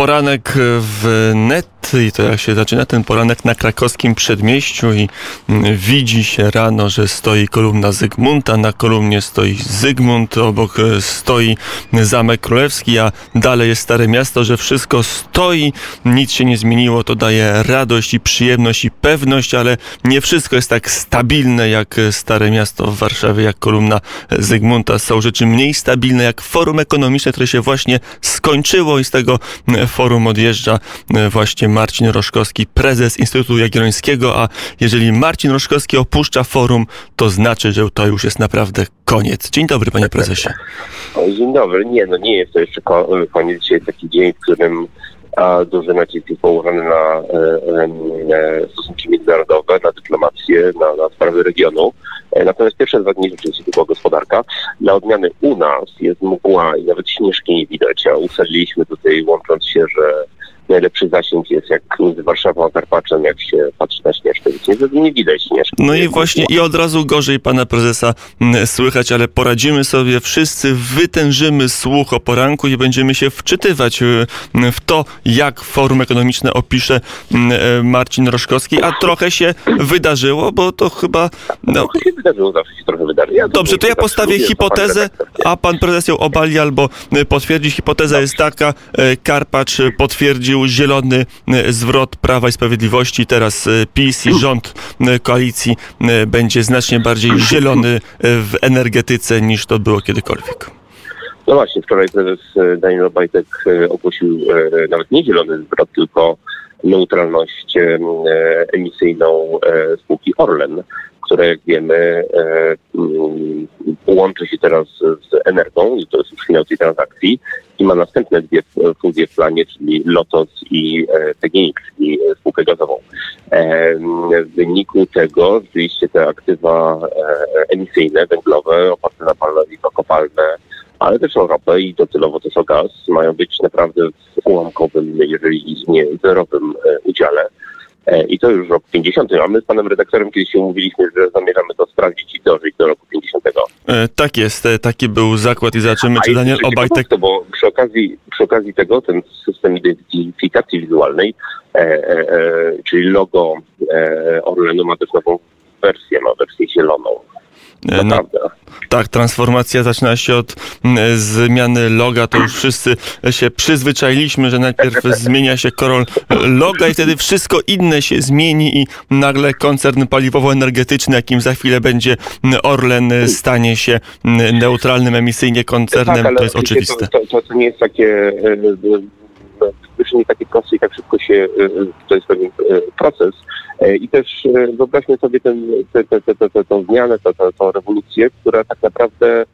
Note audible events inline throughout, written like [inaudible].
Poranek w net i to jak się zaczyna ten poranek na krakowskim przedmieściu i mm, widzi się rano, że stoi kolumna Zygmunta, na kolumnie stoi Zygmunt, obok e, stoi Zamek Królewski, a dalej jest Stare Miasto, że wszystko stoi, nic się nie zmieniło, to daje radość i przyjemność i pewność, ale nie wszystko jest tak stabilne jak Stare Miasto w Warszawie, jak kolumna Zygmunta. Są rzeczy mniej stabilne jak forum ekonomiczne, które się właśnie skończyło i z tego forum odjeżdża właśnie Marcin Roszkowski, prezes Instytutu Jagiellońskiego, a jeżeli Marcin Roszkowski opuszcza forum, to znaczy, że to już jest naprawdę koniec. Dzień dobry, panie prezesie. Dzień dobry. Nie, no nie jest to jeszcze koniec. Dzisiaj taki dzień, w którym a duży nacisk jest położony na e, e, stosunki międzynarodowe, na dyplomację, na, na sprawy regionu. E, natomiast pierwsze dwa dni rzeczywiście to była gospodarka. Dla odmiany u nas jest mgła i nawet śnieżki nie widać, a ustaliliśmy tutaj łącząc się, że najlepszy zasięg jest jak między Warszawą a Karpaczem, jak się patrzy na Śnieżkę. Więc nie, nie widać Śnieżki. No i właśnie i od razu gorzej pana prezesa mm, słychać, ale poradzimy sobie wszyscy, wytężymy słuch o poranku i będziemy się wczytywać y, w to, jak forum ekonomiczne opisze mm, e, Marcin Roszkowski, a trochę się wydarzyło, bo to chyba... No, trochę się wydarzyło, zawsze się trochę wydarzy. Ja Dobrze, to ja postawię hipotezę, a pan prezes ją obali albo potwierdzi. Hipoteza jest taka, y, Karpacz potwierdził zielony e, zwrot Prawa i Sprawiedliwości. Teraz e, PiS i rząd e, koalicji będzie znacznie bardziej zielony w energetyce niż to było kiedykolwiek. No właśnie, wczoraj prezes Daniel Obajtek ogłosił nawet nie zielony zwrot, tylko neutralność emisyjną spółki Orlen, która jak wiemy łączy się teraz z Energią i to jest już finał tej transakcji i ma następne dwie fuzje w planie, czyli Lotos i e, PGNiG, czyli spółkę gazową. E, w wyniku tego rzeczywiście te aktywa e, emisyjne, węglowe, oparte na paliwa kopalne, ale też o ropę i docelowo też o gaz, mają być naprawdę w ułamkowym, jeżeli nie zerowym udziale. I to już rok 50, a my z panem redaktorem kiedyś się umówiliśmy, że zamierzamy to sprawdzić i dożyć do roku 50. E, tak jest, e, taki był zakład i zobaczymy, czy Daniel Obajtek... To, bo przy okazji, przy okazji tego ten system identyfikacji wizualnej, e, e, e czyli logo e, Orlenu ma też nową wersję, ma wersję zieloną. No, tak, transformacja zaczyna się od mm, zmiany loga. To już wszyscy się przyzwyczailiśmy, że najpierw [laughs] zmienia się korol loga i wtedy wszystko inne się zmieni i nagle koncern paliwowo-energetyczny, jakim za chwilę będzie Orlen, stanie się neutralnym emisyjnie koncernem. Tak, to jest oczywiste. To, to, to, nie jest takie nie takie proste i tak szybko się, to jest pewien proces. I też wyobraźmy sobie tę zmianę, tę rewolucję, która tak naprawdę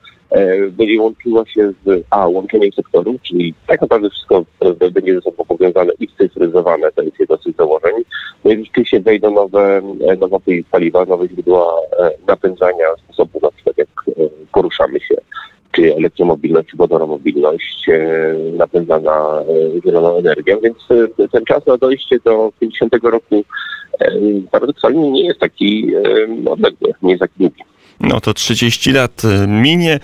będzie łączyła się z A, łączeniem sektorów, czyli tak naprawdę wszystko będzie ze sobą powiązane i scyfryzowane, to jest jedno z tych założeń. No i rzeczywiście wejdą nowe, nowe paliwa, nowe źródła napędzania sposobu na przykład jak poruszamy się czy elektromobilność, czy wodoromobilność e, napędzana e, zieloną energią, więc e, ten czas na dojście do 50 roku paradoksalnie nie jest taki odległy, nie jest taki długi. No to 30 lat minie,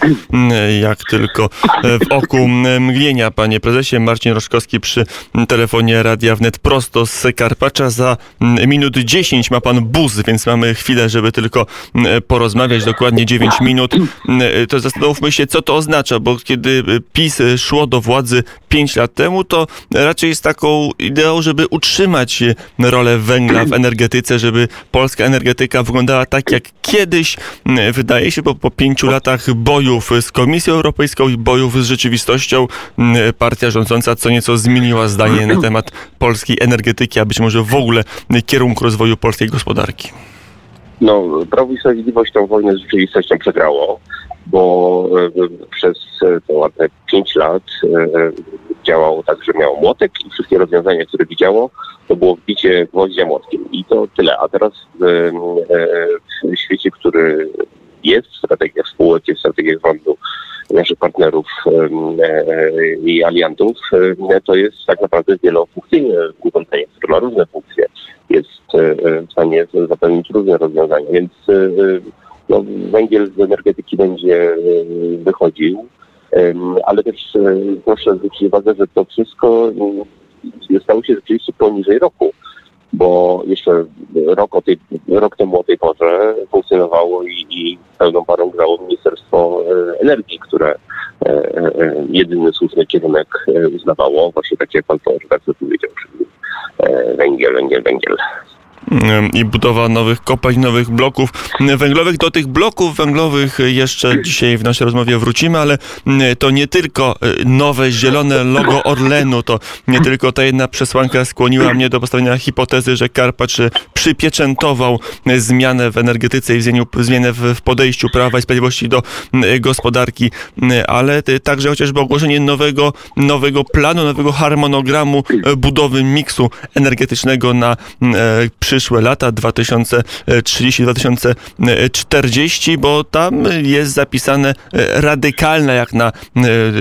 jak tylko w oku mgnienia. Panie prezesie, Marcin Roszkowski przy telefonie Radia Wnet prosto z Karpacza. Za minut 10 ma pan buz, więc mamy chwilę, żeby tylko porozmawiać, dokładnie 9 minut. To zastanówmy się, co to oznacza, bo kiedy PiS szło do władzy 5 lat temu, to raczej jest taką ideą, żeby utrzymać rolę węgla w energetyce, żeby polska energetyka wyglądała tak jak kiedyś wydaje się, bo po pięciu latach bojów z Komisją Europejską i bojów z rzeczywistością partia rządząca co nieco zmieniła zdanie na temat polskiej energetyki, a być może w ogóle kierunku rozwoju polskiej gospodarki. No, Prawo i Sprawiedliwość tę wojnę z rzeczywistością przegrało, bo e, przez te ładne pięć lat e, działało tak, że miało młotek i wszystkie rozwiązania, które widziało, to było wbicie gwoździa młotkiem. I to tyle. A teraz w, e, w świecie, który jest w strategiach spółek, w strategiach rządu naszych partnerów e, i aliantów, to jest tak naprawdę wielofunkcyjne urządzenie, które ma różne funkcje. Jest w stanie zapewnić różne rozwiązania, więc no, węgiel z energetyki będzie wychodził ale też proszę zwrócić uwagę, że to wszystko stało się rzeczywiście poniżej roku bo jeszcze rok, o tej, rok temu o tej porze funkcjonowało i, i pełną parą grało Ministerstwo e, Energii, które e, e, jedyny słuszny kierunek uznawało, właśnie tak jak pan poseł tak powiedział, czyli węgiel, węgiel, węgiel i budowa nowych kopalń, nowych bloków węglowych. Do tych bloków węglowych jeszcze dzisiaj w naszej rozmowie wrócimy, ale to nie tylko e, nowe zielone logo Orlenu, to nie tylko ta jedna przesłanka skłoniła mnie do postawienia hipotezy, że Karpacz przypieczętował zmianę w energetyce i zmianę w podejściu Prawa i Sprawiedliwości do gospodarki, ale także chociażby ogłoszenie nowego, nowego planu, nowego harmonogramu budowy miksu energetycznego na przyszłość przyszłe lata 2030-2040, bo tam jest zapisane e, radykalne jak na e,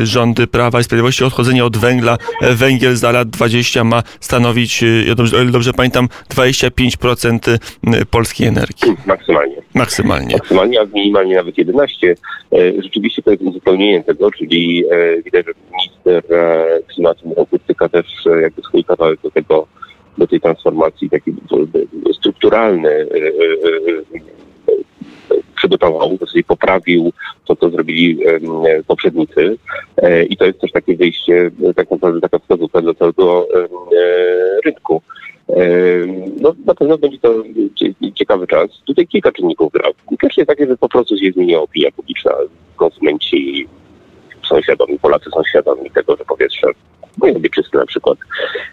rządy Prawa i Sprawiedliwości odchodzenie od węgla. E, węgiel za lat 20 ma stanowić, ja dobrze, dobrze pamiętam, 25% polskiej energii. Maksymalnie. Maksymalnie. Maksymalnie, a minimalnie nawet 11. Rzeczywiście to jest uzupełnienie tego, czyli widać, że minister klimatu Michał Kurtyka też jakby swój kawałek do tego do tej transformacji taki strukturalny e, e, e, przygotował, w zasadzie poprawił to, co zrobili poprzednicy. I to jest też takie wyjście, tak naprawdę taka wskazówka dla całego rynku. No, na pewno będzie to ciekawy czas. Tutaj kilka czynników gra. Pierwsze jest takie, że po prostu się zmieniła opinia publiczna. Konsumenci są świadomi, Polacy są świadomi tego, że powietrze powinno być czyste na przykład.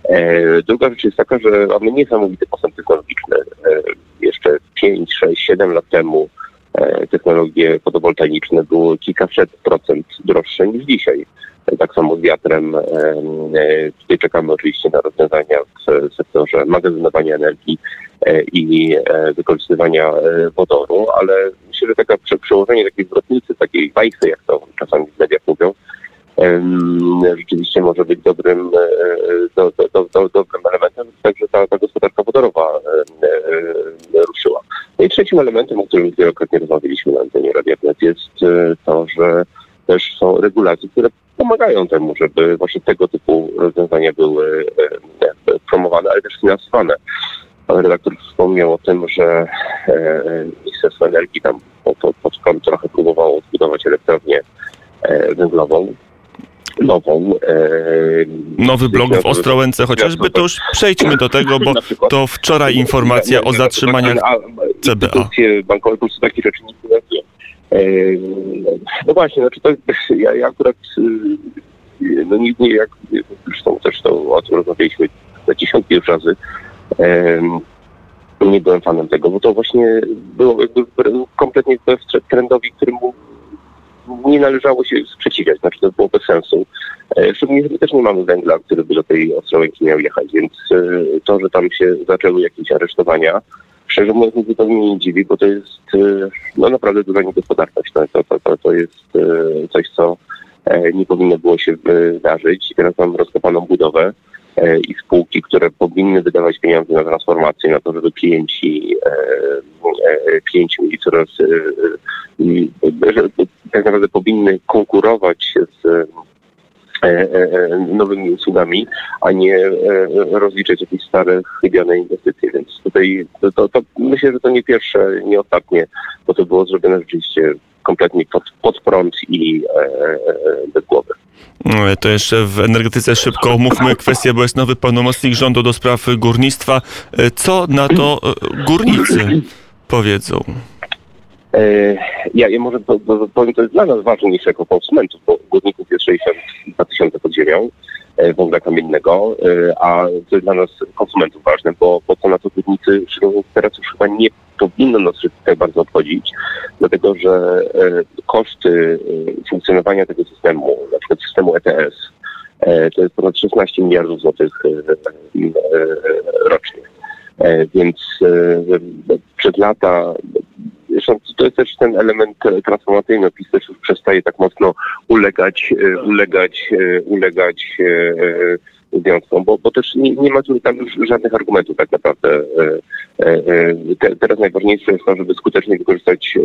E, druga rzecz jest taka, że mamy niesamowity postęp technologiczny. E, jeszcze 5, 6, 7 lat temu e, technologie fotowoltaiczne były kilkaset procent droższe niż dzisiaj. Tak samo z wiatrem. Tutaj czekamy oczywiście na rozwiązania w sektorze magazynowania energii i wykorzystywania wodoru, ale myślę, że taka przełożenie takiej zwrotnicy, takiej wajsy, jak to czasami w mediach mówią, rzeczywiście może być dobrym, e, e, do, do, do, dobrym elementem, także ta, ta gospodarka wodorowa ruszyła. No i trzecim elementem, o którym wielokrotnie rozmawialiśmy na antenie Radia jest e, to, że też są regulacje, które pomagają temu, żeby właśnie tego typu rozwiązania były promowane, ale też finansowane. Pan redaktor wspomniał o tym, że Ministerstwo Energii tam pod, pod prąd trochę próbowało odbudować elektrownię węglową nową. E, Nowy blok w Ostrołęce chociażby, to już przejdźmy do tego, bo to wczoraj informacja o zatrzymaniach CBA. bankowe po prostu rzeczy nie finansują. E, no właśnie, znaczy to ja, ja akurat y, no nie, nie jak zresztą też to o tym rozmawialiśmy na dziesiątki już razy. Nie byłem fanem tego, bo to właśnie było jakby kompletnie trendowi, któremu nie należało się sprzeciwiać, znaczy to było bez sensu. E, szczególnie, że też nie mamy węgla, który by do tej Ostrołęki miał jechać, więc e, to, że tam się zaczęły jakieś aresztowania, szczerze mówiąc, mnie to nie dziwi, bo to jest e, no, naprawdę duża niegospodarność. To, to, to, to jest coś, co nie powinno było się wydarzyć. Teraz mam rozkopaną budowę i spółki, które powinny wydawać pieniądze na transformację, na to, żeby klienci, klienci mieli coraz że tak naprawdę powinny konkurować z e, e, e, nowymi usługami, a nie rozliczać jakieś stare, chybione inwestycje. Więc tutaj to, to, to, myślę, że to nie pierwsze, nie ostatnie, bo to było zrobione rzeczywiście kompletnie pod, pod prąd i bez głowy. To jeszcze w energetyce szybko omówmy kwestię, bo jest nowy pełnomocnik rządu do spraw górnictwa. Co na to górnicy powiedzą? E, ja, ja może powiem, to jest dla nas ważne niż jako konsumentów, bo górników jest 62 tysiące pod ziemią e, węgla kamiennego, e, a to jest dla nas konsumentów ważne, bo, bo to na to górnicy, teraz już chyba nie powinno nas tak bardzo obchodzić, dlatego że koszty funkcjonowania tego systemu, na przykład systemu ETS, to jest ponad 16 miliardów złotych rocznie. Więc przez lata Zresztą to jest też ten element transformacyjny. PiS też już przestaje tak mocno ulegać, e, ulegać, e, ulegać e, związkom, bo, bo też nie, nie ma tam już żadnych argumentów tak naprawdę. Te, teraz najważniejsze jest to, żeby skutecznie wykorzystać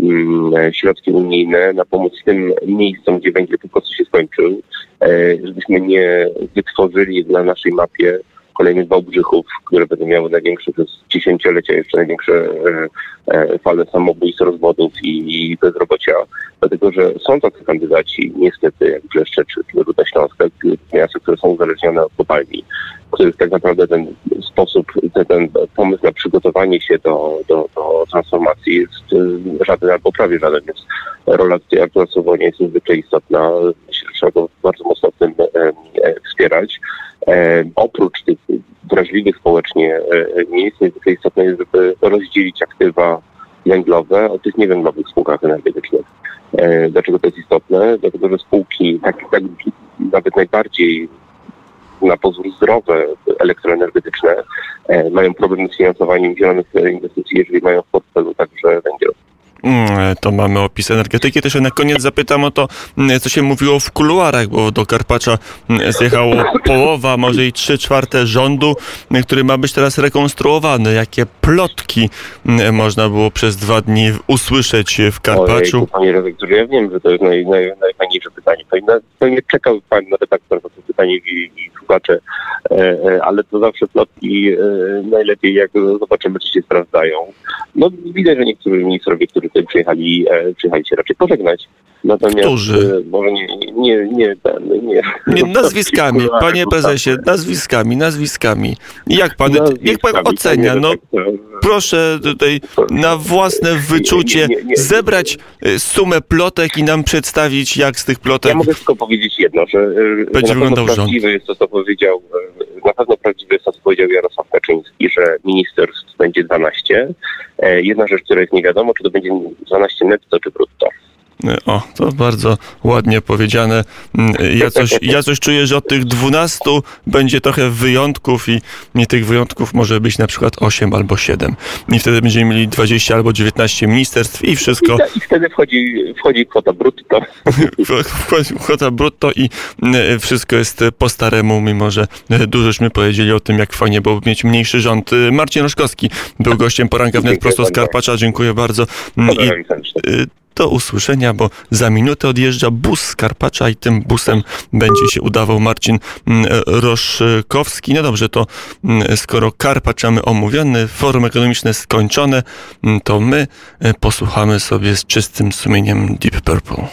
mm, środki unijne na pomoc tym miejscom, gdzie węgiel po prostu się skończył, e, żebyśmy nie wytworzyli na naszej mapie kolejnych Wałbrzychów, które będą miały największe przez dziesięciolecia jeszcze największe e, e, fale samobójstw, rozwodów i, i bezrobocia. Dlatego, że są tacy kandydaci, niestety, jak Brzeszcze czy Ruda Śląska, miasta, które są uzależnione od kopalni, których tak naprawdę ten sposób, ten, ten pomysł na przygotowanie się do, do, do transformacji jest e, żaden albo prawie żaden, więc rola tutaj Artura jest niezwykle istotna. Myślę, że trzeba go bardzo mocno w tym e, e, wspierać. E, oprócz tych wrażliwych społecznie e, miejsc niezwykle istotne jest, żeby rozdzielić aktywa węglowe od tych niewęglowych spółkach energetycznych. E, dlaczego to jest istotne? Dlatego, że spółki tak, tak nawet najbardziej na pozór zdrowe elektroenergetyczne mają problem z finansowaniem zielonych inwestycji, jeżeli mają w portfelu także węgiel. Mm, To mamy opis energetyki. Też na koniec zapytam o to, mm, co się mówiło w kuluarach, bo do Karpacza mm, zjechało połowa, może i trzy czwarte rządu, który ma być teraz rekonstruowany. Jakie plotki można było przez dwa dni usłyszeć w Karpaczu? Ojej, panie redaktorze, ja wiem, że to jest naj, naj, najfajniejsze pytanie. Pewnie, pewnie czekał pan na redaktor na to pytanie i, i słuchacze, e, e, ale to zawsze plotki e, najlepiej, jak zobaczymy, czy się sprawdzają. No widać, że niektórzy ministrowie, tutaj przyjechali, e, przyjechali się raczej pożegnać. Natomiast Którzy? e, może nie, nie, nie, nie. Nie, nazwiskami, [laughs] panie prezesie, nazwiskami, nazwiskami. Jak pan, jak pan Nazwiskami, ocenia? No proszę tutaj na własne wyczucie Nie, nie, nie. zebrać y, sumę plotek i nam przedstawić, jak z tych Ja plotek mogę tylko powiedzieć jedno, że, e, że na pewno wyglądał rząd. prawdziwe jest to, co powiedział, e, na pewno prawdziwe jest to, co powiedział Jarosław Kaczyński, że ministerstw będzie 12. E, Jedna rzecz, która jest nie wiadomo, czy to będzie 12 netto, czy brutto. O, to bardzo ładnie powiedziane. Mm, Ja coś, ja coś czuję, że od tych 12 będzie trochę wyjątków i nie tych wyjątków może być na przykład 8 albo 7. I wtedy będziemy mieli 20 albo 19 ministerstw i wszystko I, ta, i wtedy wchodzi, wchodzi kwota brutto. [laughs] wchodzi kwota brutto i e, wszystko jest po staremu, mimo że dużośmy powiedzieli o tym, jak fajnie było mieć mniejszy rząd. Marcin Roszkowski był gościem poranka wnet prosto z. Karpacza. Dziękuję bardzo. Mm, I do usłyszenia, bo za minutę odjeżdża bus z Karpacza i tym busem będzie się udawał Marcin mm, Roszkowski. No dobrze, to mm, skoro Karpacz mamy omówiony, forum ekonomiczne skończone, mm, to my e, posłuchamy sobie z czystym sumieniem Deep Purple.